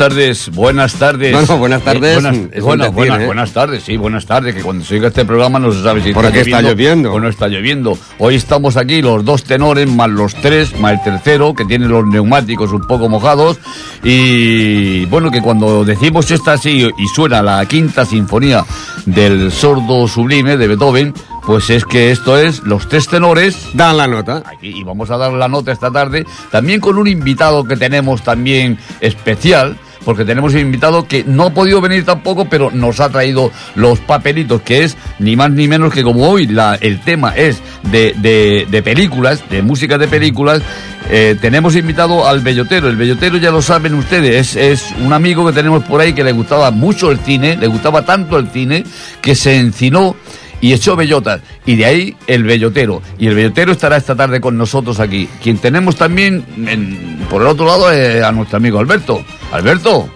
buenas tardes, buenas tardes. No, no, buenas tardes. buenas, es buena- un decir, buena- ¿eh? buenas tardes, sí, buenas tardes. Que cuando se oiga este programa no se sabe si ¿Por qué está lloviendo? o no está lloviendo. Hoy estamos aquí los dos tenores, más los tres, más el tercero, que tiene los neumáticos un poco mojados. Y bueno, que cuando decimos esta así y suena la quinta sinfonía del sordo sublime de Beethoven, pues es que esto es los tres tenores Dan la nota. Aquí, y vamos a dar la nota esta tarde, también con un invitado que tenemos también especial, porque tenemos un invitado que no ha podido venir tampoco, pero nos ha traído los papelitos, que es ni más ni menos que como hoy el tema es de, de- de películas, de música de películas, eh, tenemos invitado al Bellotero. El Bellotero ya lo saben ustedes, es, es un amigo que tenemos por ahí que le gustaba mucho el cine, le gustaba tanto el cine, que se encinó y echó bellotas. Y de ahí el bellotero. Y el bellotero estará esta tarde con nosotros aquí. Quien tenemos también en- por el otro lado es a nuestro amigo Alberto. Alberto.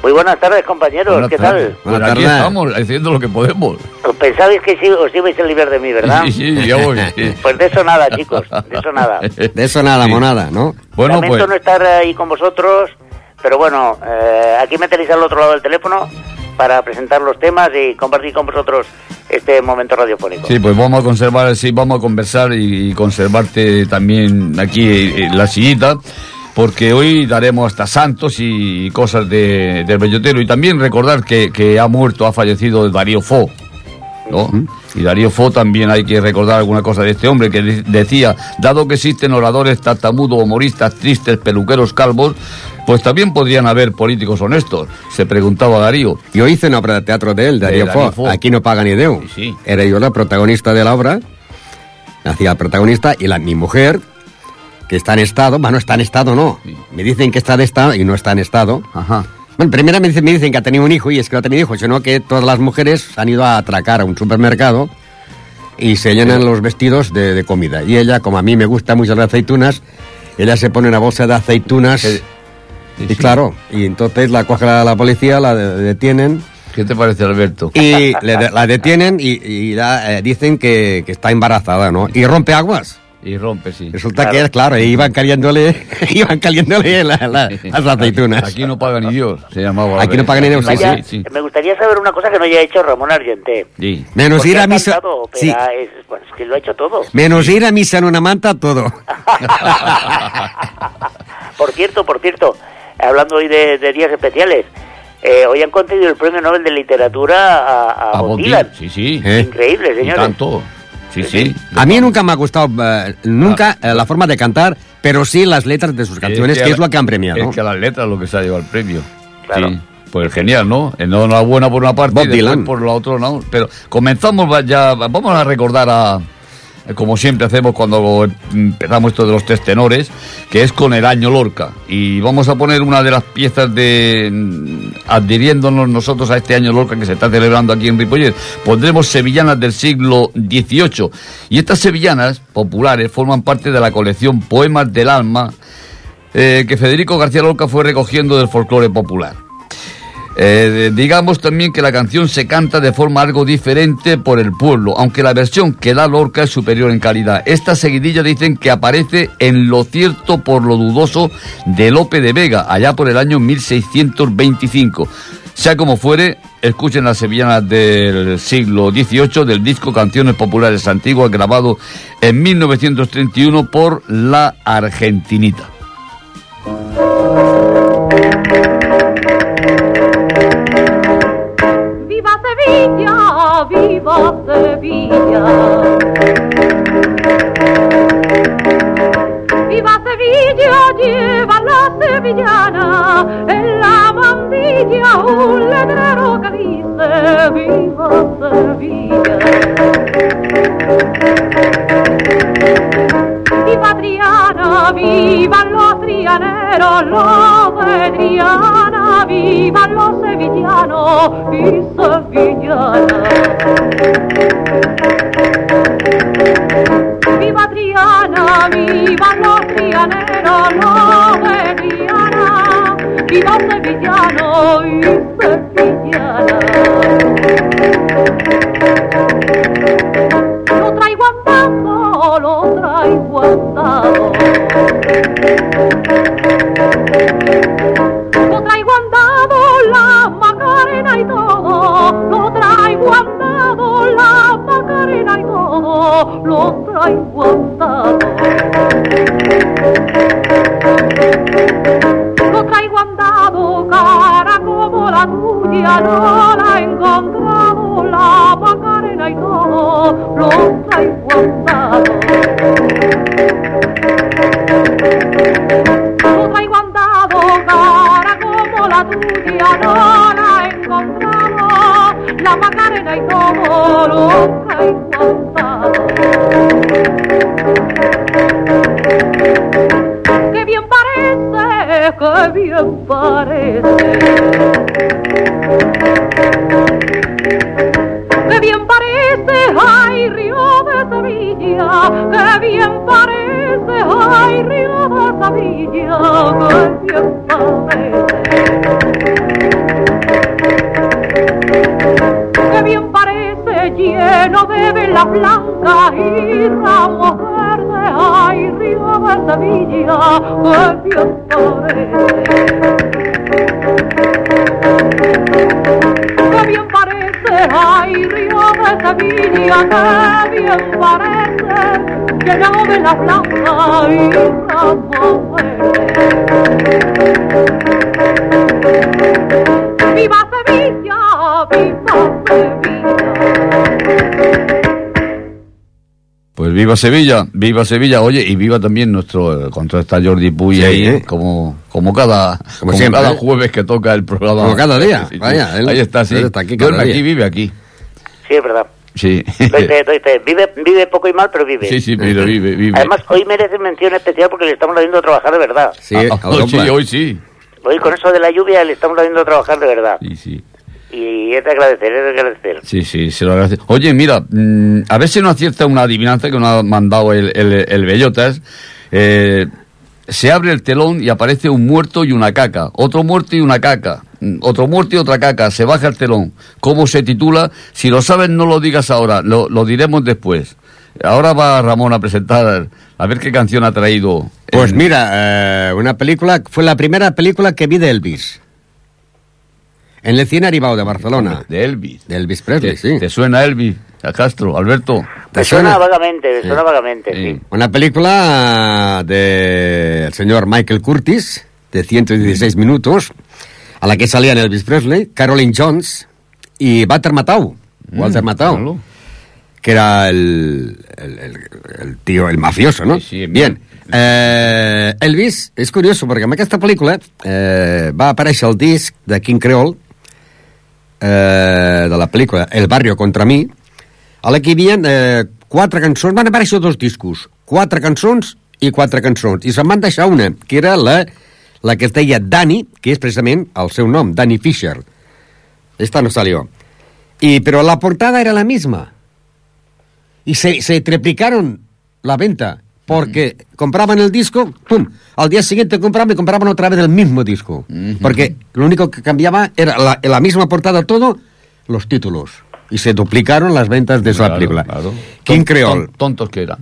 Muy buenas tardes, compañeros. buenas ¿Qué tal? Pues Buenas aquí tardes. estamos haciendo lo que podemos. Os Pensabais que sí, os ibais a librar de mí, ¿verdad? Sí, sí, ya voy. sí. Pues de eso nada, chicos. De eso nada. De eso nada, Sí. monada, ¿no? Bueno, Lamento pues. no estar ahí con vosotros, pero bueno, eh, aquí me tenéis al otro lado del teléfono para presentar los temas y compartir con vosotros este momento radiofónico. Sí, pues vamos a conservar, sí, vamos a conversar y, y conservarte también aquí en la sillita, porque hoy daremos hasta santos y cosas de, del bellotero. Y también recordar que, que ha muerto, ha fallecido Darío Fo, ¿no? Y Darío Fo también hay que recordar alguna cosa de este hombre que de- decía, dado que existen oradores tartamudos, humoristas, tristes, peluqueros, calvos, pues también podrían haber políticos honestos, se preguntaba Darío. Yo hice una obra de teatro de él, Darío Darío Fo. Fo. Aquí no paga ni Deu. Sí, sí. Era yo la protagonista de la obra. Hacía protagonista y la, mi mujer, que está en estado. Bueno, está en estado, no. Me dicen que está de estado y no está en estado. Ajá. Bueno, primero me dicen, me dicen que ha tenido un hijo y es que no ha tenido hijo, sino que todas las mujeres han ido a atracar a un supermercado y se llenan los vestidos de, de comida. Y ella, como a mí me gustan mucho las aceitunas, ella se pone una bolsa de aceitunas Eh, Sí, y claro, y entonces la coge la, la policía, la de- detienen ¿Qué te parece, Alberto? y le de- la detienen y, y la, eh, dicen que, que está embarazada, ¿no? Y rompe aguas. Y rompe, sí. Resulta Claro. que es claro, y iban caliéndole, iban caliéndole la- la- las aceitunas. Aquí no paga ni Dios, se llamaba. Aquí no paga ni Dios, sí, sí, sí. me gustaría saber una cosa que no haya hecho Ramón Argenté. Sí. Menos ir a misa. cantado Sí, es, bueno, es que lo ha hecho todo. menos ir a misa en una manta, todo. Por cierto, por cierto, hablando hoy de, de días especiales, eh, hoy han concedido el Premio Nobel de Literatura a, a, A Bob Dylan. Sí, sí. ¿Eh? Increíble, Y señores. tanto. Sí, sí. A mí nunca me ha gustado, eh, nunca eh, la forma de cantar, pero sí las letras de sus canciones, que es lo que han premiado. Es ¿no? que las letras es lo que se ha llevado el premio. Claro. Sí. Pues genial, ¿no? Enhorabuena por una parte Bob y Dylan. por la otra, ¿no? Pero comenzamos ya, vamos a recordar a, como siempre hacemos cuando empezamos esto de los tres tenores, que es con el año Lorca. Y vamos a poner una de las piezas de, mm, adhiriéndonos nosotros a este año Lorca que se está celebrando aquí en Ripollet. Pondremos sevillanas del siglo XVIII. Y estas sevillanas populares forman parte de la colección Poemas del Alma, eh, que Federico García Lorca fue recogiendo del folclore popular. Eh, digamos también que la canción se canta de forma algo diferente por el pueblo, aunque la versión que da Lorca es superior en calidad. Esta seguidilla dicen que aparece en Lo cierto por lo dudoso de Lope de Vega, allá por el año 1625. Sea como fuere, escuchen las sevillanas del siglo XVIII del disco Canciones Populares Antiguas, grabado en 1931 por La Argentinita. Viva Sevilla. Viva Sevilla, lleva la sevillana en la mandilla un letrero que dice Viva Sevilla. Viva Triana, viva los trianeros, los de Triana, viva los sevillanos y sevillanas. Viva Triana, viva los trianeros, los de viva sevillanos y sevillanas. Velas blancas y ramos verdes, ay, río de Sevilla, que bien parece. Que bien parece, ay, río de Sevilla, que bien parece, de la blanca y ramos verdes. Viva Sevilla, viva Sevilla, oye, y viva también nuestro eh, contra está Jordi Puy Sí, ahí, ¿eh? como, como cada, como siempre, cada ¿eh? jueves que toca el programa. Como cada día, Sí, vaya, él- ahí está, sí. él está aquí cada Duerme día. aquí, vive aquí. Sí, es verdad. Sí. Doy fe, doy fe. Vive, vive poco y mal, pero vive. sí, sí, vive, vive, vive. Además, hoy merece mención especial porque le estamos viendo trabajar de verdad. Sí, Ah, hoy sí, hoy sí. Hoy con eso de la lluvia le estamos viendo trabajar de verdad. Sí, sí. Y es de agradecer, es de agradecer. Sí, sí, se lo agradezco. Oye, mira, mm, a ver si no acierta una adivinanza que nos ha mandado el, el, el Bellotas. Eh, se abre el telón y aparece un muerto y una caca. Otro muerto y una caca. Mm, Otro muerto y otra caca. Se baja el telón. ¿Cómo se titula? Si lo sabes, no lo digas ahora. Lo, lo diremos después. Ahora va Ramón a presentar, a ver qué canción ha traído. Pues en- mira, eh, una película, fue la primera película que vi de Elvis. En el cine Aribao de Barcelona. De Elvis. De Elvis Presley, ¿Te, sí. te suena Elvis? A Castro, Alberto. ¿Te Me suena suena? vagamente, me suena vagamente, Sí. sí. Una película del señor Michael Curtis, de 116 minutos, a la que salían Elvis Presley, Caroline Jones y Walter. Walter Mm, Matthau, claro. que era el, el- el- el tío, el mafioso, no? Sí, sí, Bien. Eh, Elvis, és curioso, perquè en aquesta pel·lícula eh, va aparèixer el disc de King Creole, eh, de la pel·lícula El barrio contra mi, a la que hi havia eh, quatre cançons, van aparèixer dos discos, quatre cançons i quatre cançons, i se'n van deixar una, que era la, la que es deia Danny, que és precisament el seu nom, Danny Fisher. Esta no salió. Y, pero la portada era la misma. Y se, se triplicaron la venta, porque compraban el disco, pum, al día siguiente compraban y compraban otra vez el mismo disco. Porque lo único que cambiaba era la, la misma portada todo, los títulos. Y se duplicaron las ventas de esa Claro, película. claro. King Creole, ton- tontos que eran.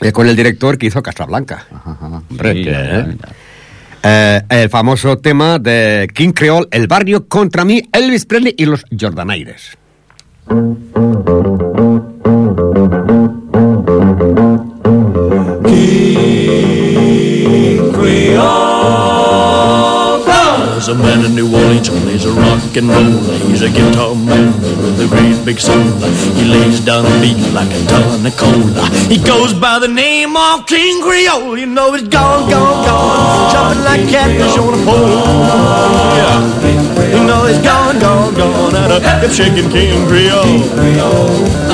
eh, con el director que hizo Casablanca. Ajá, Hombre, sí, que, ya, ¿eh? ya. Eh, el famoso tema de King Creole, El barrio contra mí, Elvis Presley y los Jordanaires. A man in New Orleans plays a rock and roll. He's a guitar man with a great big soul. He lays down a beat like a ton of coal. He goes by the name of King Creole. You know he's gone, gone, gone, jumping like catfish on a pole. Yeah, you know he's gone, gone, gone, at a hip shaking King Creole.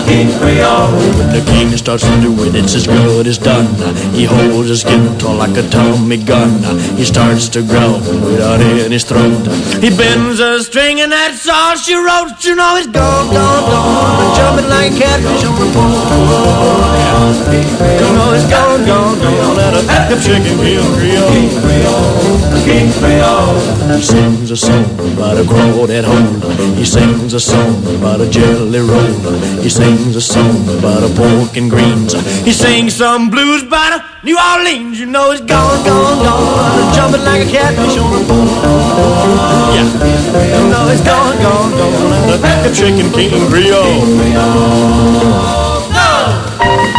King Creole, When the king starts to do it, it's as good as done. He holds his guitar like a Tommy gun. He starts to growl without any throat. He bends a string and that's all she wrote. You know he's gone, gone, gone, jumping like catfish on a pole. You know he's gone, gone, gone, at a hip shaking King Creole. King Creole. He sings a song about a crawdad hole. He sings a song about a jelly roll. He sings a song about a pork and greens. He sings some blues about a New Orleans. You know he's gone, gone, gone, jumping like a catfish on a pole. Yeah, you know he's gone, gone, gone, hip shaking King Creole. plays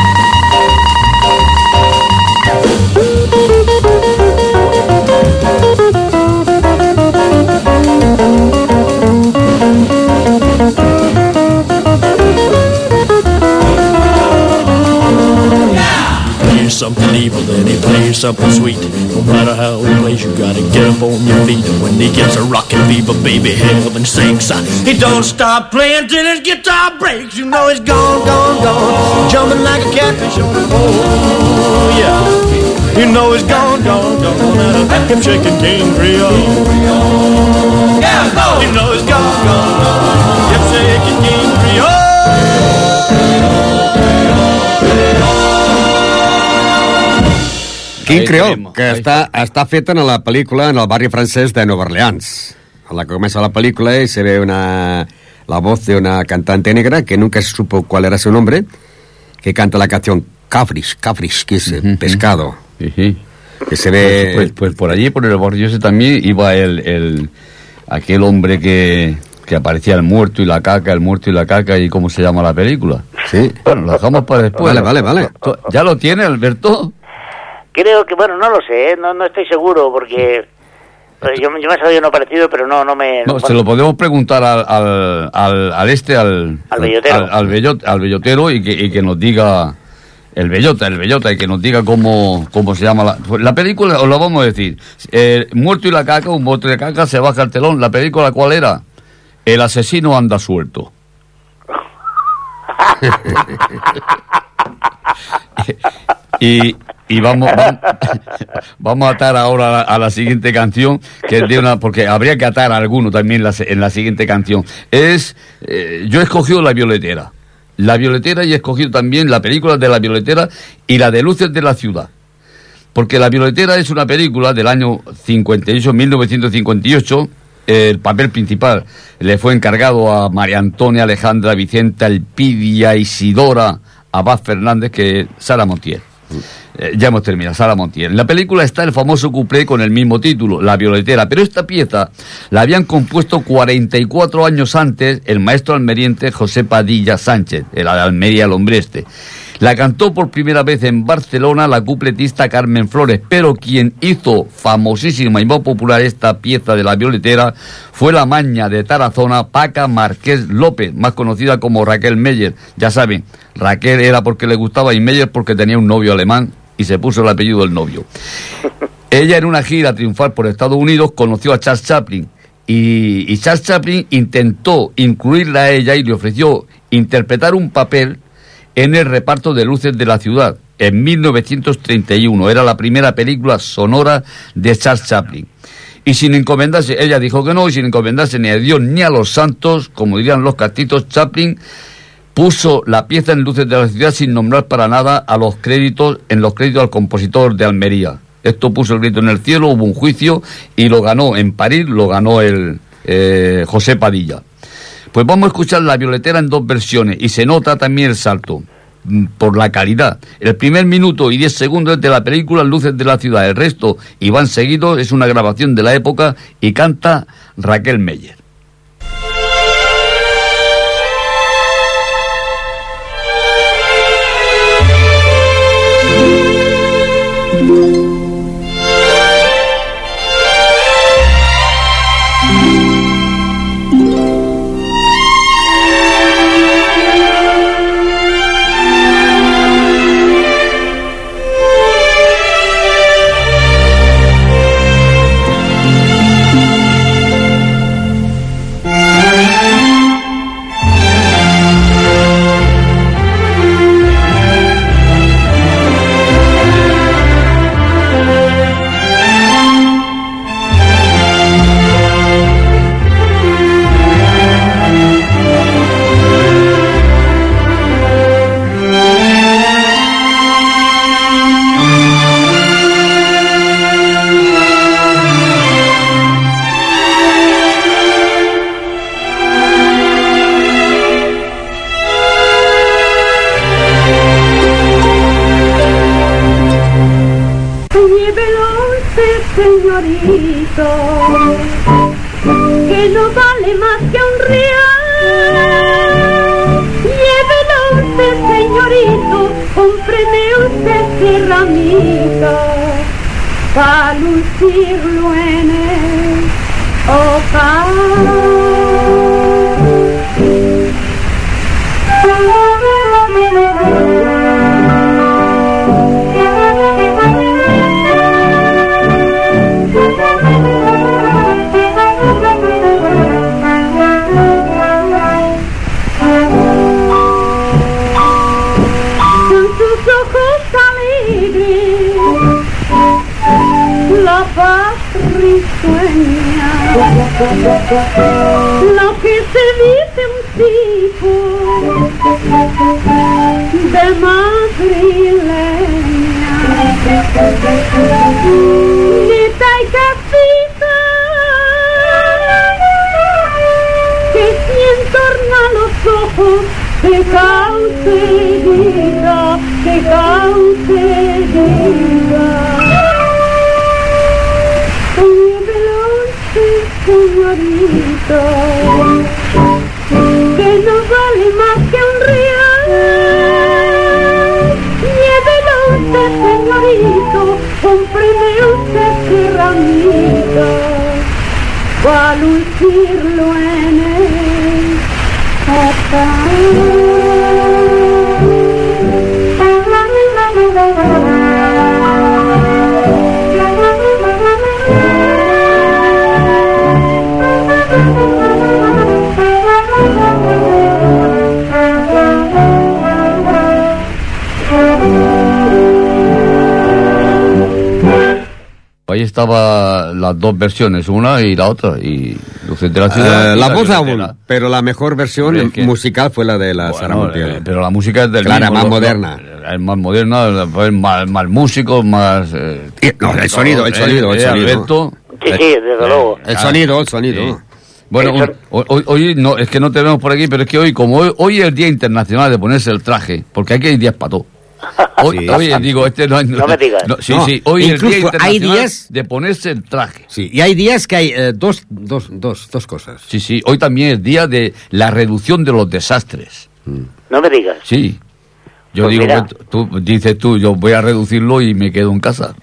something evil, then he plays something sweet. No matter how he plays, you gotta get up on your feet. And when he gets a rockin' fever, baby, heaven sinks. He don't stop playing till his guitar breaks. You know he's gone, gone, gone, jumping like a catfish on a pole. Yeah, you know he's gone, gone, gone, and a hip shaking King Creole. Quin tenemos, que està, està feta en la pel·lícula en el barri francès de Nova Orleans. En la que comienza la película y se ve una, la voz de una cantante negra que nunca se supo cuál era su nombre, que canta la canción Cafris, Cafris, que es eh, pescado. Sí, sí. Que se ve... Pues, pues por allí, por el barrio ese también, iba el, el aquel hombre que, que aparecía el muerto y la caca, el muerto y la caca, y cómo se llama la película. Sí. Bueno, lo dejamos para después. Vale, vale, vale. ¿Ya lo tiene, Alberto? Creo que, bueno, no lo sé, ¿eh? no, no estoy seguro porque eh, yo, yo me he sabido uno parecido, pero no, no me... No, se lo podemos preguntar al, al, al, al este, al, Al bellotero. al, al bellot- al bellotero y que, y que nos diga, el bellota, el bellota, y que nos diga cómo, cómo se llama la, pues la película, os lo vamos a decir. Eh, muerto y la caca, un bote de caca, se baja el telón. ¿La película cuál era? El asesino anda suelto. y, y vamos, vamos, a atar ahora a la, siguiente canción, que es de una, porque habría que atar a alguno también la, en la siguiente canción. Es, eh, yo he escogido La Violetera. La Violetera y he escogido también la película de La Violetera y la de Luces de la Ciudad. Porque La Violetera es una película del año 58, 1958. El papel principal le fue encargado a María Antonia Alejandra Vicenta Elpidia Isidora Abad Fernández que Sara Montiel. Eh, ya hemos terminado, Sara Montiel. En la película está el famoso cuplé con el mismo título, La Violetera, pero esta pieza la habían compuesto 44 años antes el maestro almeriente José Padilla Sánchez, el Almería, el hombre este. La cantó por primera vez en Barcelona la cupletista Carmen Flores, pero quien hizo famosísima y más popular esta pieza de la violetera fue la maña de Tarazona Paca Marqués López, más conocida como Raquel Meyer. Ya saben, Raquel era porque le gustaba y Meyer porque tenía un novio alemán y se puso el apellido del novio. Ella en una gira triunfal por Estados Unidos conoció a Charles Chaplin y, y Charles Chaplin intentó incluirla a ella y le ofreció interpretar un papel en el reparto de luces de la ciudad en 1931. Era la primera película sonora de Charles Chaplin. Y sin encomendarse, ella dijo que no, y sin encomendarse ni a Dios ni a los santos, como dirían los castitos, Chaplin puso la pieza en luces de la ciudad sin nombrar para nada a los créditos, en los créditos al compositor de Almería. Esto puso el grito en el cielo, hubo un juicio y lo ganó en París, lo ganó el eh, José Padilla. Pues vamos a escuchar la violetera en dos versiones y se nota también el salto mm, por la calidad. El primer minuto y diez segundos es de la película Luces de la ciudad, el resto y van seguidos, es una grabación de la época y canta Raquel Meyer. Lo que se dice un tipo de madrileña. Ahí estaba las dos versiones, una y la otra, y Luces de la Ciudad. Eh, la voz aún, pero la mejor versión Hombre, es que- musical fue la de la Bueno, Sara Montiel. eh, pero la música es del Claro, mismo, más lo- moderna. lo- Es más moderna, más, más músicos, más... eh, Y- no, el sonido, el sonido, el sonido. Alberto. Sí, sí, desde luego. El sonido, el sonido. sí. Bueno, hoy, hoy- hoy no, es que no te vemos por aquí, pero es que hoy, como hoy, hoy es el Día Internacional de ponerse el traje, porque aquí hay días para todo. Hoy, Sí. hoy, digo, este no, No me digas. no, sí, No, sí, hoy es el Día incluso hay Internacional días- de ponerse el traje. Sí, y hay días que hay eh, dos, dos, dos, dos cosas. Sí, sí, hoy también es Día de la reducción de los desastres. No me digas. Sí. Yo Pues digo, mira. tú dices tú, yo voy a reducirlo y me quedo en casa.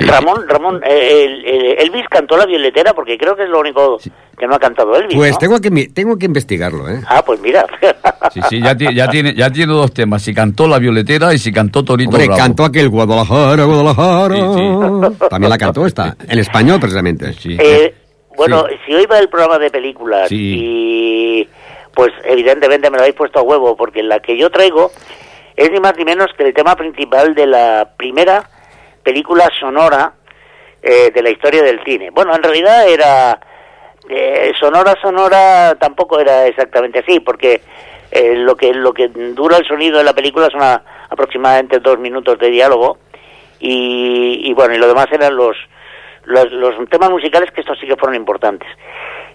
Ramón, Ramón, eh, el- el- Elvis cantó la violetera porque creo que es lo único que no ha cantado Elvis. Pues ¿no? tengo que tengo que investigarlo, ¿eh? Ah, pues mira. Sí, sí, ya, ya tiene ya tiene dos temas, si cantó La Violetera y si cantó Torito Hombre, Bravo. cantó aquel Guadalajara, Guadalajara. Sí, También la cantó esta, en español precisamente. Sí. Eh, bueno, si hoy va el programa de películas Sí. y pues evidentemente me lo habéis puesto a huevo porque la que yo traigo es ni más ni menos que el tema principal de la primera película sonora eh, de la historia del cine. Bueno, en realidad era eh, sonora sonora tampoco era exactamente así porque eh, lo que lo que dura el sonido de la película son a- aproximadamente dos minutos de diálogo y, y bueno y lo demás eran los, los los temas musicales que estos sí que fueron importantes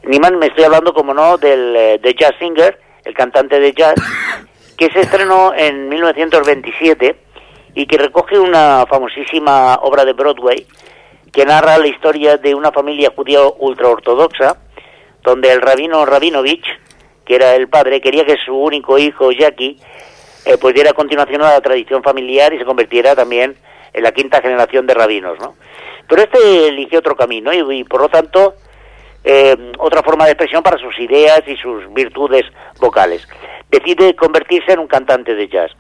ni más me estoy hablando como no del eh, de Jazz Singer el cantante de jazz que se estrenó en 1927 y que recoge una famosísima obra de Broadway que narra la historia de una familia judía ultraortodoxa donde el rabino Rabinovich, que era el padre, quería que su único hijo, Jackie, eh, pues diera continuación a la tradición familiar y se convirtiera también en la quinta generación de rabinos, ¿no? Pero este eligió otro camino y, y, por lo tanto eh, otra forma de expresión para sus ideas y sus virtudes vocales. Decide convertirse en un cantante de jazz.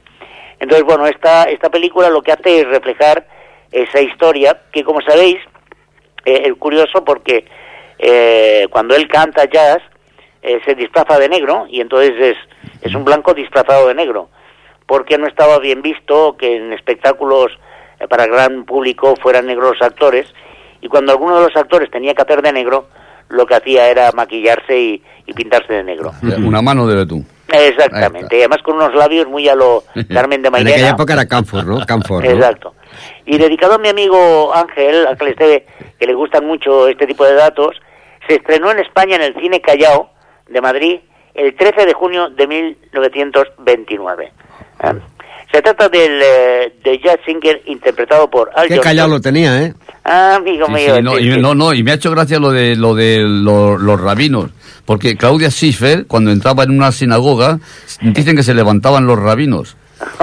Entonces, bueno, esta, esta película lo que hace es reflejar esa historia que, como sabéis, eh, es curioso porque eh, cuando él canta jazz eh, se disfraza de negro y entonces es, es un blanco disfrazado de negro porque no estaba bien visto que en espectáculos eh, para gran público fueran negros actores y cuando alguno de los actores tenía que hacer de negro lo que hacía era maquillarse y, y pintarse de negro Una mano de tú. exactamente y además con unos labios muy a lo Carmen de En Mairena aquella época era Camfor, ¿no? Camfor, ¿no? Exacto. Y dedicado a mi amigo Ángel, Ángel Esteve, que le gustan mucho este tipo de datos, se estrenó en España en el Cine Callao de Madrid el 13 de junio de 1929. ¿eh? Se trata del eh, de Jazz Singer interpretado por Al Qué Johnson. callado lo tenía, ¿eh? Ah, amigo Sí, mío. sí, no, sí, y, sí. no, no, y me ha hecho gracia lo de lo de lo- los rabinos, porque Claudia Schiffer, cuando entraba en una sinagoga, dicen que se levantaban los rabinos.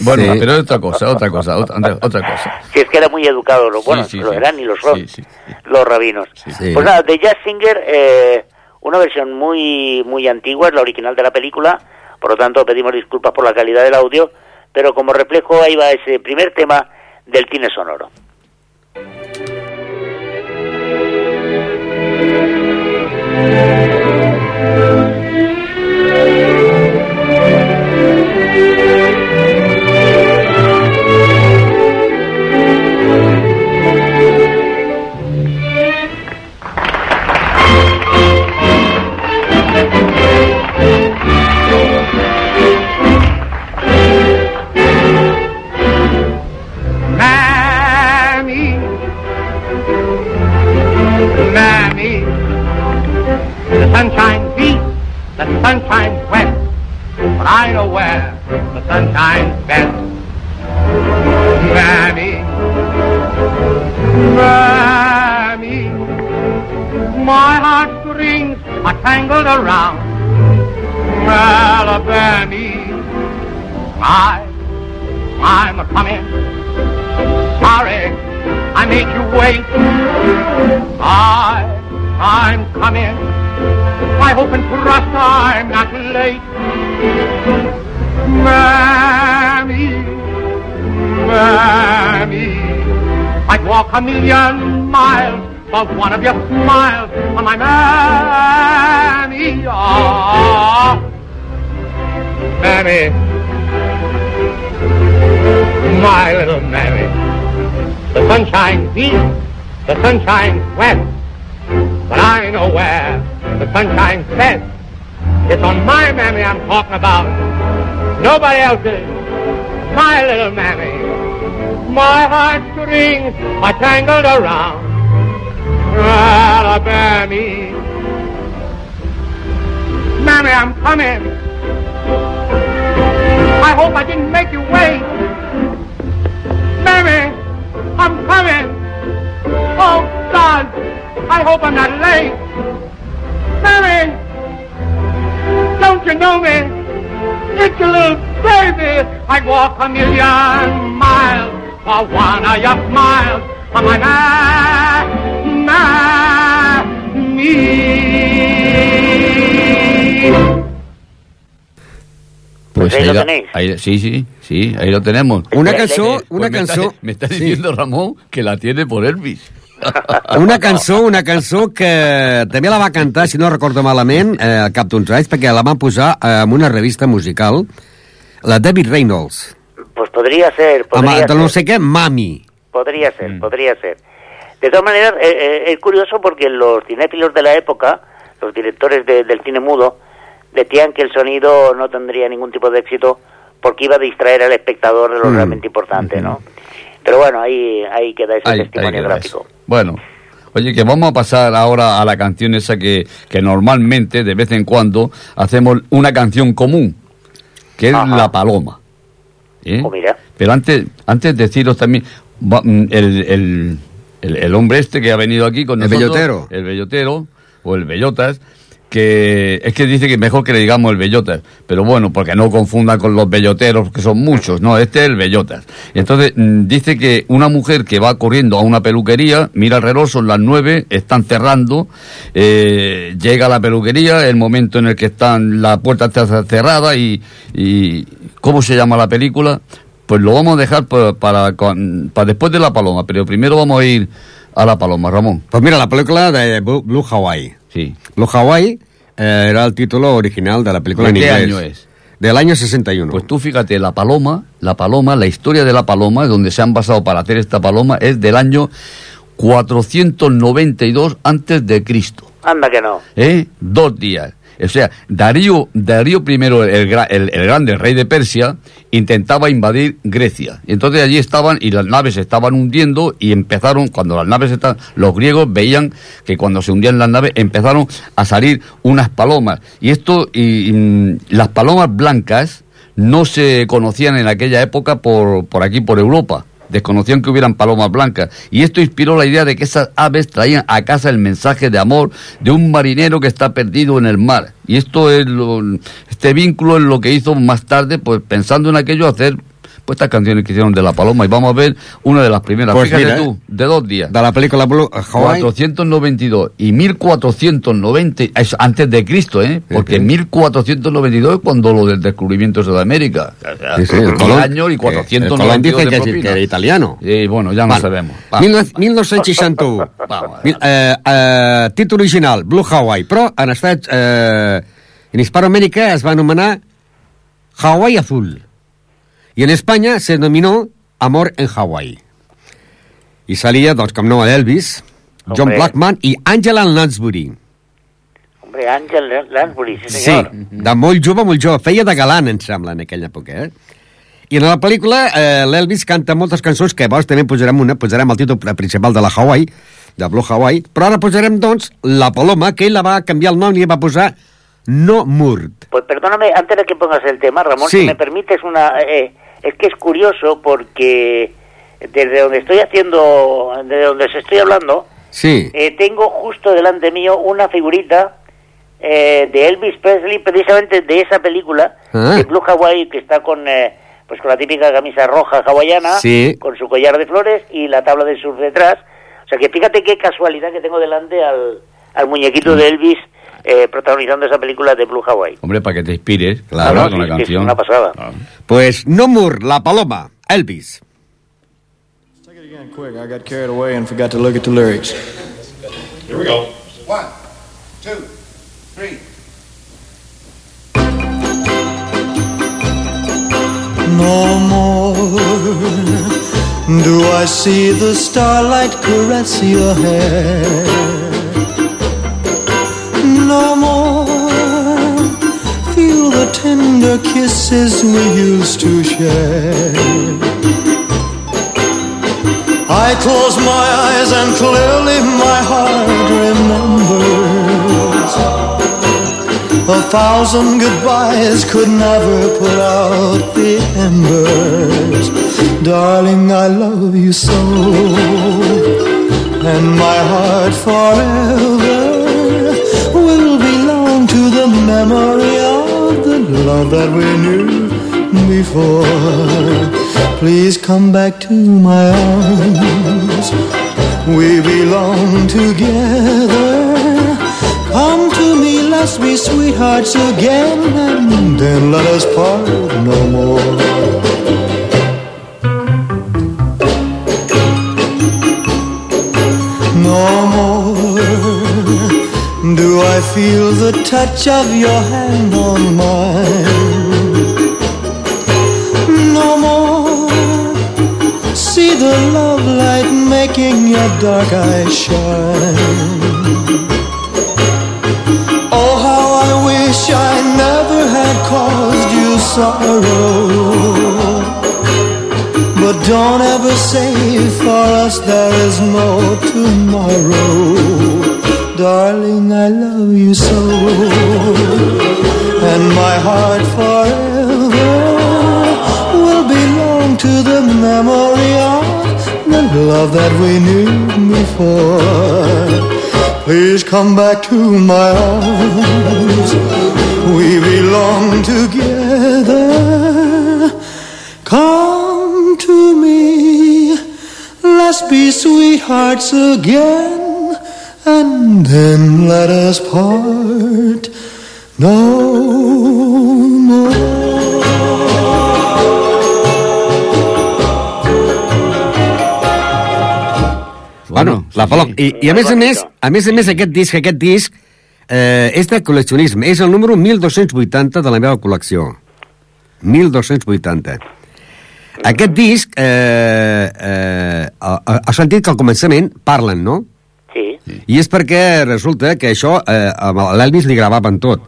Bueno, Sí. pero es otra cosa, otra cosa, otra, otra cosa. Si es que era muy educado, lo, bueno, sí, lo sí. eran y lo son Sí, sí, sí. los rabinos. Sí. Pues nada, de Jazz Singer, eh, una versión muy, muy antigua, es la original de la película, por lo tanto pedimos disculpas por la calidad del audio, pero como reflejo ahí va ese primer tema del cine sonoro. But I know where the sun shines best. Mammy, Mammy, my heartstrings are tangled around Alabama. I, I'm a coming. Sorry, I made you wait. I, I'm coming. I hope and trust I'm not late. Mammy, Mammy, I'd walk a million miles for one of your smiles on my Mammy. Ah, Mammy, my little Mammy. The sun shines east, the sun shines west, but I know where the sun shines best. It's on my mammy I'm talking about, nobody else's. My little mammy, my heartstrings are tangled around Alabama. Mammy, I'm coming. I hope I didn't make you wait. Mammy, I'm coming. Oh, God, I hope I'm not late. Mammy, don't you know me? It's your little baby. I'd walk a million miles for one of your smiles on my me. Pues ahí lo la- tenéis. ahí- sí, sí, sí, ahí lo tenemos. Una cançó, eh, una Pues me está- cançó... Me está sí. diciendo Ramón que la tiene por Elvis. Una cançó, una cançó que també la va cantar, si no recordo malament, eh, al cap d'uns anys, perquè la van posar eh, en una revista musical, la David Reynolds, Pues podría ser, podría el de no ser. sé què, Mami. Podría ser, podría ser. De todas maneras, eh, eh, es curioso porque los cinéfilos de la época, los directores de- del cine mudo, decían que el sonido no tendría ningún tipo de éxito porque iba a distraer al espectador de lo Mm. realmente importante, ¿no? Pero bueno, ahí, ahí queda ese Ahí- testimonio ahí queda gráfico. eso. Bueno, oye, que vamos a pasar ahora a la canción esa que, que normalmente, de vez en cuando, hacemos una canción común, que es Ajá. La Paloma. ¿Eh? Oh, mira. Pero antes, antes deciros también, va- mm, el, el, el, el hombre este que ha venido aquí con El nosotros, bellotero. el bellotero, o el bellotas, que es que dice que mejor que le digamos el bellotas, pero bueno, porque no confunda con los belloteros, que son muchos, no, este es el bellotas. Entonces mm, dice que una mujer que va corriendo a una peluquería, mira el reloj, son las nueve, están cerrando, eh, llega a la peluquería, el momento en el que están, la puerta está cerrada y, y ¿cómo se llama la película? Pues lo vamos a dejar pa- para, con- para después de la paloma, pero primero vamos a ir a la paloma, Ramón. Pues mira, la pel·lícula de Blue Hawaii. Sí. Blue Hawaii eh, era el título original de la película ¿De en qué inglés. año es? Del año 61. Pues tú fíjate, la paloma, la paloma, la historia de la paloma, donde se han basado para hacer esta paloma, es del año 492 antes de Cristo. Anda que no. ¿eh? Dos días. O sea, Darío, Darío I, el, el, el grande, rey de Persia, intentaba invadir Grecia. Entonces allí estaban y las naves estaban hundiendo y empezaron, cuando las naves estaban, los griegos veían que cuando se hundían las naves empezaron a salir unas palomas. Y esto, y, y, mm, las palomas blancas no se conocían en aquella época por, por aquí, por Europa. Desconocían que hubieran palomas blancas. Y esto inspiró la idea de que esas aves traían a casa el mensaje de amor de un marinero que está perdido en el mar. Y esto es lo, este vínculo es lo que hizo más tarde, pues pensando en aquello, hacer pues estas canciones que hicieron de la paloma. Y vamos a ver una de las primeras. Pues Fíjate mira, tú, de dos días. De la pel·lícula Blue Hawaii. 492 y 1490, es antes de Cristo, ¿eh? Porque Sí, sí. 1492 es cuando lo del descubrimiento de Sudamérica. O sea, Sí, el Colón. años y eh, 492 El Colón de dice que, propina. que era italiano. Sí, bueno, ya no sabemos. Va. 19- 1961. Vamos. Mil- eh, eh, títol original, Blue Hawaii, però en estats... Eh, en Hispanoamèrica es va anomenar Hawaii Azul. Y en España se denominó Amor en Hawaii. I salia, doncs, com no, Elvis, John Hombre. Blackman i Angela Lansbury. Hombre, Ángel Lansbury, sí Sí, señor. de molt jove, molt jove. Feia de galant, em sembla, en aquella època, eh? I en la pel·lícula eh, l'Elvis canta moltes cançons que llavors també posarem una, posarem el títol principal de la Hawaii, de Blue Hawaii, però ara posarem, doncs, La Paloma, que ell la va canviar el nom i va posar No Murt. Pues perdóname, antes de que pongas el tema, Ramón, Sí. si me permites una... eh, es que es curioso porque desde donde estoy haciendo, desde donde os estoy hablando, Sí. eh, tengo justo delante mío una figurita eh, de Elvis Presley, precisamente de esa película, Ah. de Blue Hawaii, que está con... eh, pues con la típica camisa roja hawaiana, Sí. con su collar de flores y la tabla de surf detrás. O sea que fíjate qué casualidad que tengo delante al, al muñequito de Elvis eh, protagonizando esa película de Blue Hawaii. Hombre, para que te inspires. Claro, ¿verdad? sí, con la sí, es canción. una pasada. Claro. Pues No Murt, La Paloma, Elvis. Take it again quick. I got carried away and forgot to look at the lyrics. Here we go. One, two, three. No more do I see the starlight caress your hair. No more feel the tender kisses we used to share. I close my eyes and clearly my heart remembers. A thousand goodbyes could never put out the embers. Darling, I love you so. And my heart forever memory of the love that we knew before. Please come back to my arms. We belong together. Come to me, let's be sweethearts again, and then let us part no more. No more do I feel the touch of your hand on mine. No more see the love light making your dark eyes shine. Oh, how I wish I never had caused you sorrow. But don't ever say for us there is no tomorrow. Darling, I love you so. And my heart forever will belong to the memory of the love that we knew before. Please come back to my arms. We belong together. Come to me. Let's be sweethearts again. Then let us part no more. Bueno, La Paloma. I, I a més a més, a més a més, aquest disc, aquest disc, eh, és de col·leccionisme. És el número 1280 de la meva col·lecció. 1280. Aquest disc, eh, eh, ha sentit que al començament parlen, no? Sí. I és perquè resulta que això eh, amb l'Elvis li gravaven tot.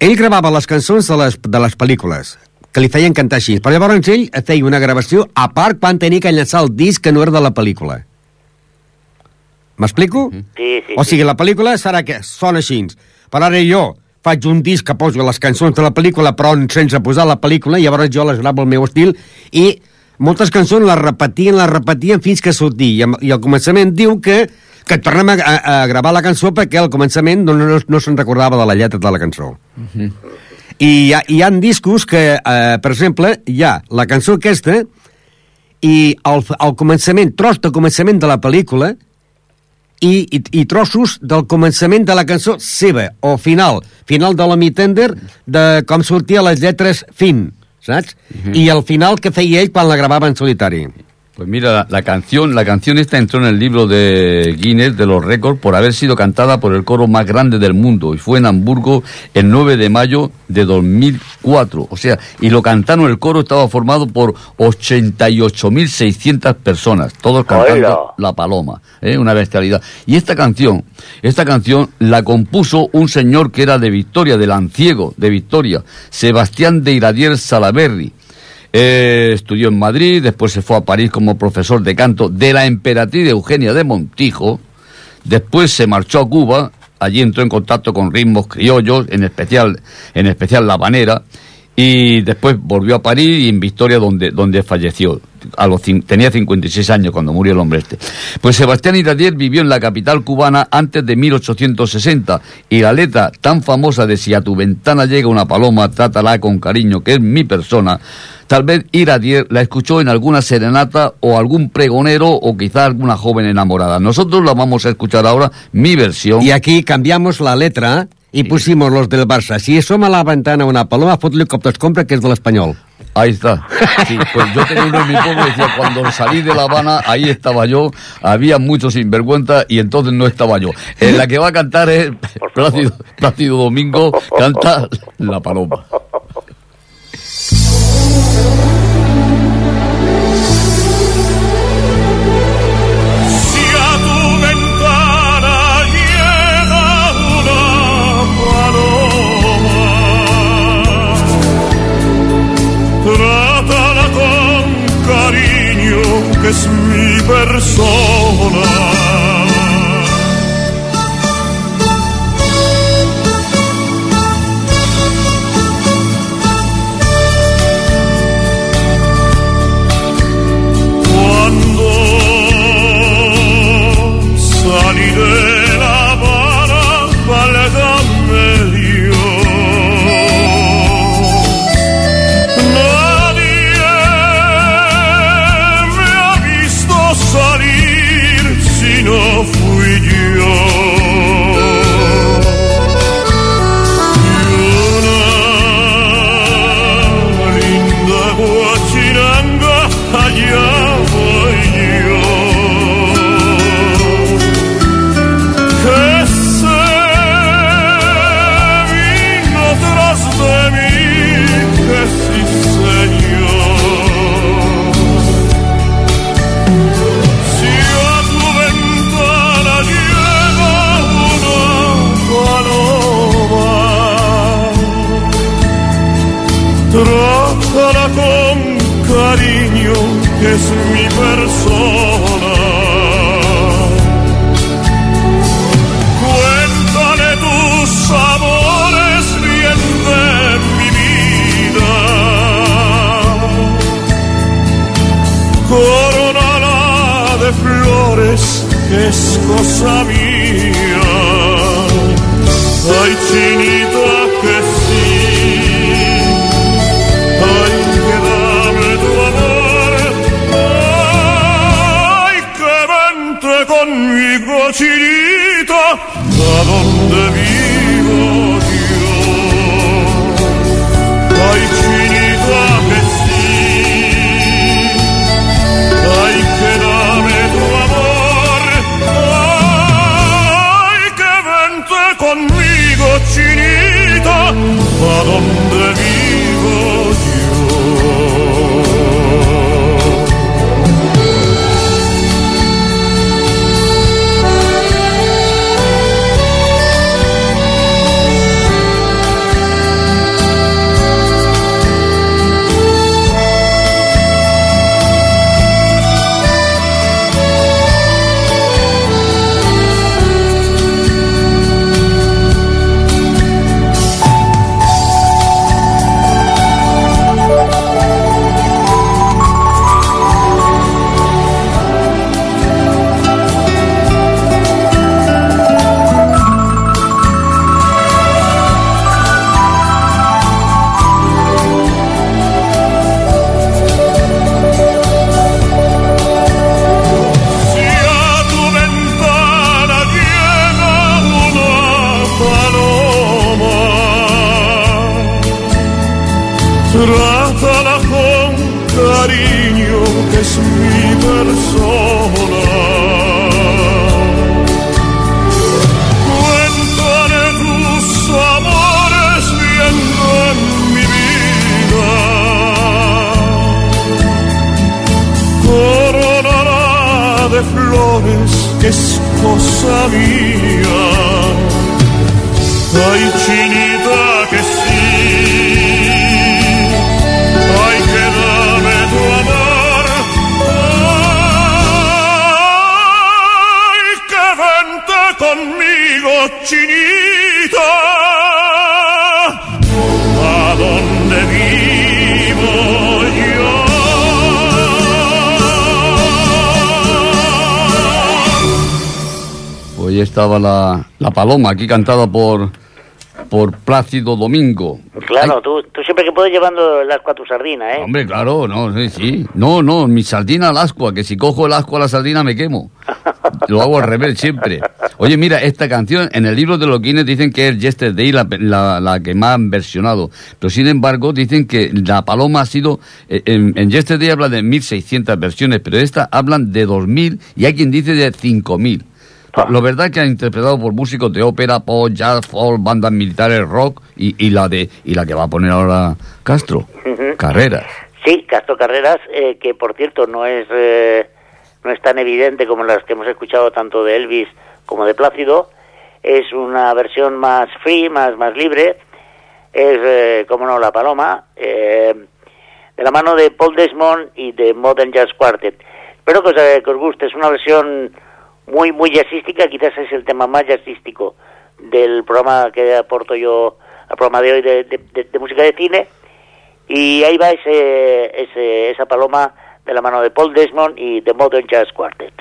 Ell gravava les cançons de les, de les pel·lícules, que li feien cantar així. Però llavors ell feia una gravació a part quan tenia que llançar el disc que no era de la pel·lícula. M'explico? Sí, sí, O sigui, la pel·lícula serà que sona així. Però ara jo faig un disc que poso les cançons de la pel·lícula però sense posar la pel·lícula i llavors jo les gravo al meu estil i moltes cançons les repetien, les repetien fins que sortia. I, i al començament diu que que tornem a, a, a gravar la cançó perquè al començament no, no, no se'n recordava de la lletra de la cançó. I hi ha, hi ha discos que, eh, per exemple, hi ha la cançó aquesta i al, al començament, tros de començament de la pel·lícula i, i, i trossos del començament de la cançó seva, o final, final de la mitender, de com sortia les lletres fin, saps? I el final que feia ell quan la gravava en solitari. Pues mira, la, la canción, la canción esta entró en el libro de Guinness de los récords por haber sido cantada por el coro más grande del mundo y fue en Hamburgo el 9 de mayo de 2004. O sea, y lo cantaron, el coro estaba formado por 88.600 personas, todos cantando. La Paloma, ¿eh? una bestialidad. Y esta canción, esta canción la compuso un señor que era de Victoria, del Anciego de Victoria, Sebastián de Iradier Salaberry. Eh, estudió en Madrid, después se fue a París como profesor de canto de la emperatriz Eugenia de Montijo Después se marchó a Cuba, allí entró en contacto con ritmos criollos, en especial, en especial la banera, y después volvió a París y en Victoria donde, donde falleció. A los, tenía 56 años cuando murió el hombre este. Pues Sebastián Iradier vivió en la capital cubana antes de 1860 y la letra tan famosa de Si a tu ventana llega una paloma, trátala con cariño, que es mi persona, tal vez Iradier la escuchó en alguna serenata o algún pregonero o quizá alguna joven enamorada. Nosotros la vamos a escuchar ahora, mi versión. Y aquí cambiamos la letra y pusimos los del Barça. Si asoma a la ventana una paloma, fot-li cop compra, que es del español. Ahí está. Sí, pues yo tenía uno en mi pueblo decía, cuando salí de La Habana, ahí estaba yo, había muchos sinvergüenza y entonces no estaba yo. En la que va a cantar es. Plácido, Plácido Domingo, canta La Paloma. Es mi persona. Conmigo, chinita. ¿A dónde vivo yo? Ahí estaba la, la paloma, aquí cantada por, por Plácido Domingo. Claro, tú, tú siempre que puedes llevando el asco a tu sardina, ¿eh? Hombre, claro, no, sí, sí. No, no, mi sardina al ascua, que si cojo el asco a la sardina me quemo. Lo hago al revés siempre. Oye, mira, esta canción, en el libro de los Guinness dicen que es Yesterday la, la, la que más han versionado. Pero sin embargo, dicen que la paloma ha sido. eh, En, en Yesterday habla de 1600 versiones, pero esta hablan de 2000 y hay quien dice de 5000. Ah. Lo verdad que ha interpretado por músicos de ópera, pop, jazz, folk, bandas militares, rock y, y la de y la que va a poner ahora Castro. Carreras. Sí, Castro Carreras, eh, que por cierto no es eh, no es tan evidente como las que hemos escuchado tanto de Elvis como de Plácido. Es una versión más free, más más libre. Es, eh, como no, La Paloma, eh, de la mano de Paul Desmond y de Modern Jazz Quartet. Espero que os, eh, que os guste. Es una versión muy muy jazzística. Quizás es el tema más jazzístico del programa que aporto yo al programa de hoy de, de- de- de música de cine. Y ahí va ese, ese, esa paloma de la mano de Paul Desmond y The Modern Jazz Quartet.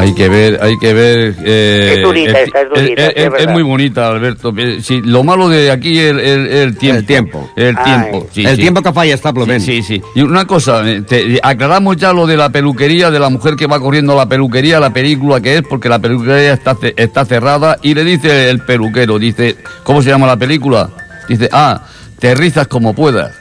Hay que ver, hay que ver. eh, Es durita el- esta, es durita, sí, es es verdad. muy bonita, Alberto. Eh, Sí, lo malo de aquí es el, el- el tiempo. El tiempo. El tiempo. sí, el sí. tiempo que falla está Sí, sí, sí. Y una cosa, eh, te- aclaramos ya lo de la peluquería, de la mujer que va corriendo a la peluquería, la película que es, porque la peluquería está, ce- está cerrada y le dice el peluquero, dice, ¿cómo se llama la película? Dice, ah, te rizas como puedas.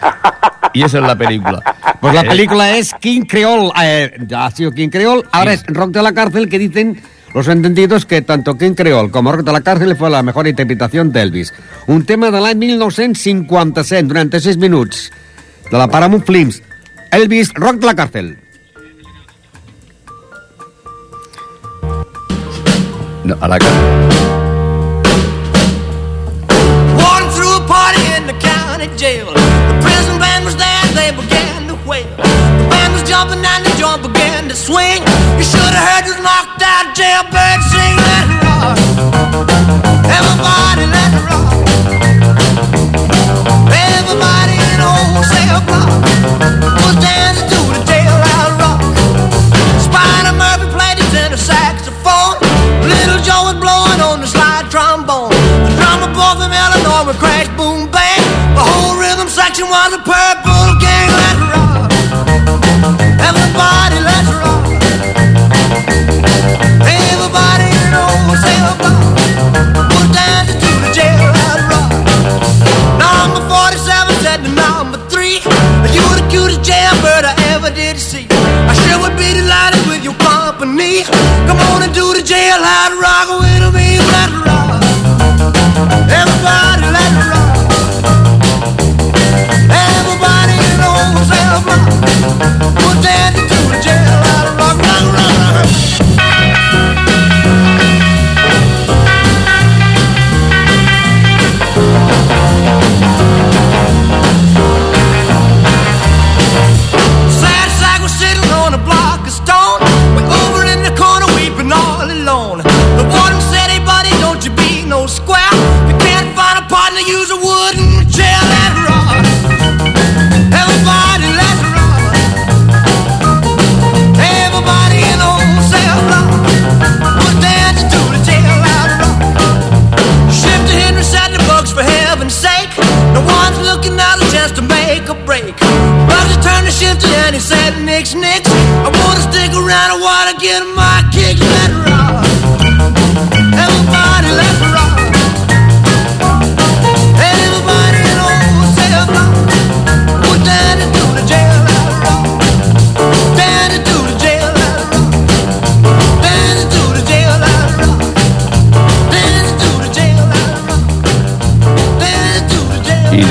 Y esa es la película. Pues la Eh, película es King Creole, eh, ya ha sido King Creole, ahora es Rock de la Cárcel que dicen los entendidos que tanto King Creole como Rock de la Cárcel fue la mejor interpretación d'Elvis. Un tema de l'any 1957, durant 6 minuts, de la Paramount Films. Elvis, Rock de la Cárcel. no, a la cara. They began to wail. The band was jumping and the joint began to swing. You should have heard this knocked out jailbird sing. Let it rock. Everybody let it rock. Everybody in the whole cell block was dancing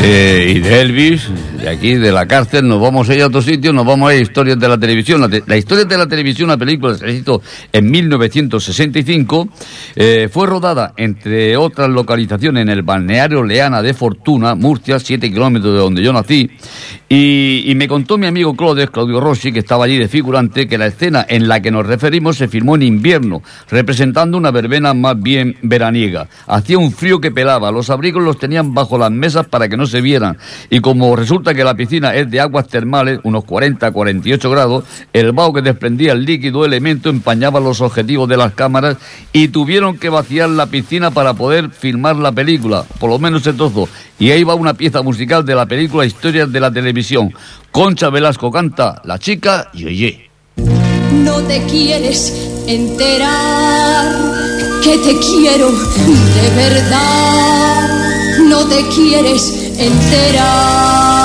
jailhouse Y de, Elvis, aquí, de la cárcel, nos vamos a ir a otro sitio, nos vamos a ir a historias de la televisión. La, te- la historia de la televisión, una película se hizo en 1965, eh, fue rodada, entre otras localizaciones, en el balneario Leana de Fortuna, Murcia, 7 kilómetros de donde yo nací. Y, y me contó mi amigo Claudio, Claudio Rossi, que estaba allí de figurante, que la escena en la que nos referimos se filmó en invierno, representando una verbena más bien veraniega. Hacía un frío que pelaba, los abrigos los tenían bajo las mesas para que no se vieran. Y como resulta que la piscina es de aguas termales, unos 40, 48 grados, el vaho que desprendía el líquido elemento empañaba los objetivos de las cámaras y tuvieron que vaciar la piscina para poder filmar la película, por lo menos ese trozo. Y ahí va una pieza musical de la película Historias de la Televisión. Concha Velasco canta La chica Yeye. No te quieres enterar que te quiero de verdad. No te quieres enterar.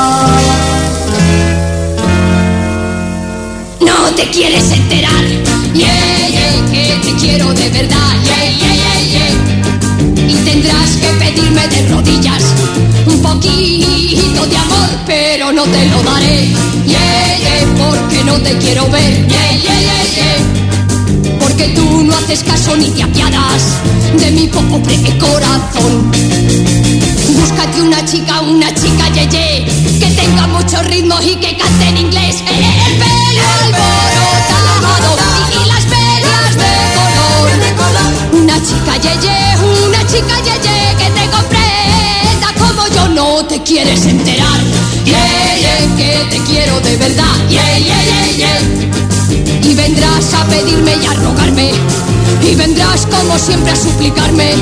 Te quieres enterar. Yeah, yeah, que te quiero de verdad. Yeah, yeah, yeah, yeah. Y tendrás que pedirme de rodillas un poquito de amor, pero no te lo daré. Yeah, yeah, porque no te quiero ver. Yeah, yeah, yeah, yeah. Porque tú no haces caso ni te apiadas de mi pobre corazón. Búscate una chica, una chica yeye, que tenga muchos ritmos y que cante en inglés. Eh, eh, El pelo alborotado y, y las velas de color. Una chica yeye, una chica yeye, que te comprenda como yo no te quieres enterar. Yeah, que te quiero de verdad. Yeah, yeah, yeah. Y vendrás a pedirme y a rogarme. Y vendrás como siempre a suplicarme.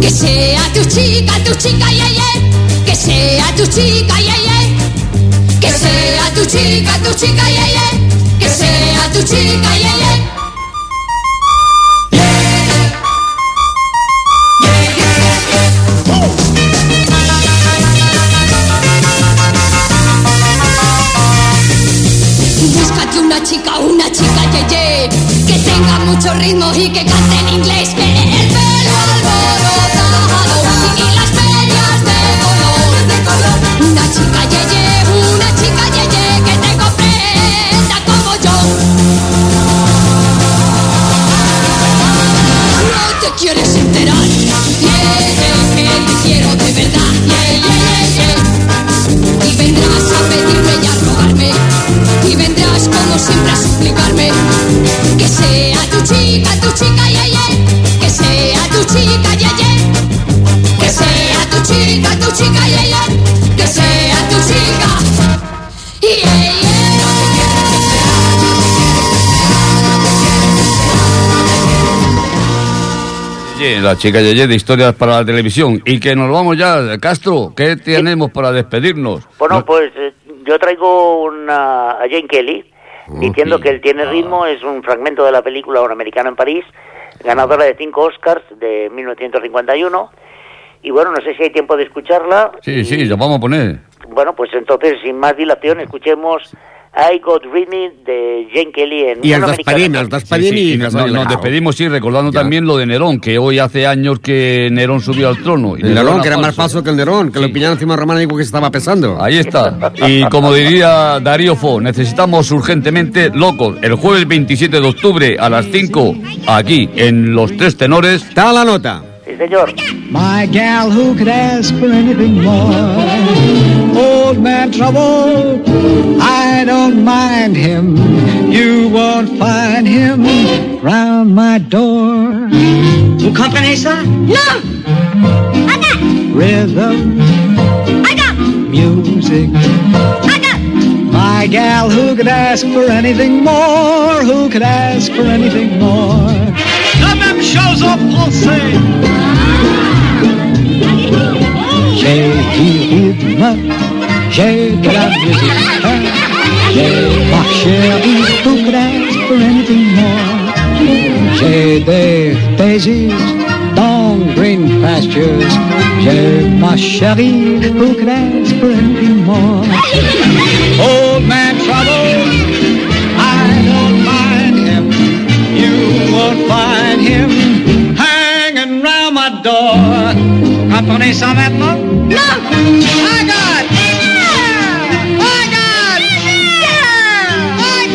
Que sea tu chica, tu chica, ye, ye. Que sea tu chica, ye, ye. Que sea tu chica, tu chica, ye, ye. Que sea tu chica, ye, ye. Búscate una chica, una chica ye, ye, tenga mucho ritmo y que cante en inglés, que el pelo alborotado y las medias de color. Una chica ye, ye, una chica ye, ye, que te comprenda como yo. No te quieres enterar, ye, ye, que te quiero de verdad, ye, ye, ye, ye. Como siempre a suplicarme. Que sea tu chica, tu chica, ye, ye. Que sea tu chica, ye, ye. Que sea tu chica, tu chica, ye, ye. Que sea tu chica. Ye, ye. La chica Yeye de historias para la televisión. Y que nos vamos ya, Castro, ¿qué tenemos para despedirnos? Bueno, No- pues eh, yo traigo una, a Jane Kelly, diciendo que el tiene ritmo es un fragmento de la película Un americano en París, ganadora de cinco Oscars de 1951. Y bueno, no sé si hay tiempo de escucharla. Sí, sí, ya vamos a poner. Bueno, pues entonces, sin más dilación, escuchemos I Got Rhythm de Jane Kelly en Y. Sí, despedim sí, i y nos, despedimos, sí, recordando Ya. también lo de Nerón, que hoy hace años que Nerón subió al trono. y El Nerón, que era más falso que el Nerón, que lo pillaron encima romano y dijo que se estaba pesando. Ahí está. Y como diría Darío Fo, necesitamos urgentemente locos. El jueves 27 de octubre a las 5, aquí, en Los Tres Tenores. Está la nota. Sí, señor. My gal, who could ask for anything more? Old man trouble, I don't mind him. You won't find him round my door. ¿Un company, son? No, I got, Rhythm, I got, music. I got My gal, who could ask for anything more? Who could ask for anything more? Au français. J'ai du rythme, j'ai de la musique. J'ai ma chérie, could ask for anything more? J'ai des daisies, long green pastures. J'ai ma chérie, who ask for anything more? Old man trouble, prenez ça maintenant Non I got yeah! I got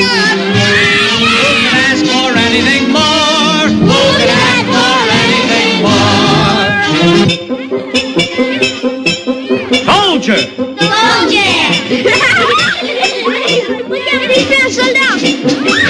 got yeah! Who can ask for anything more? Who can ask for anything more? Soldier! Soldier!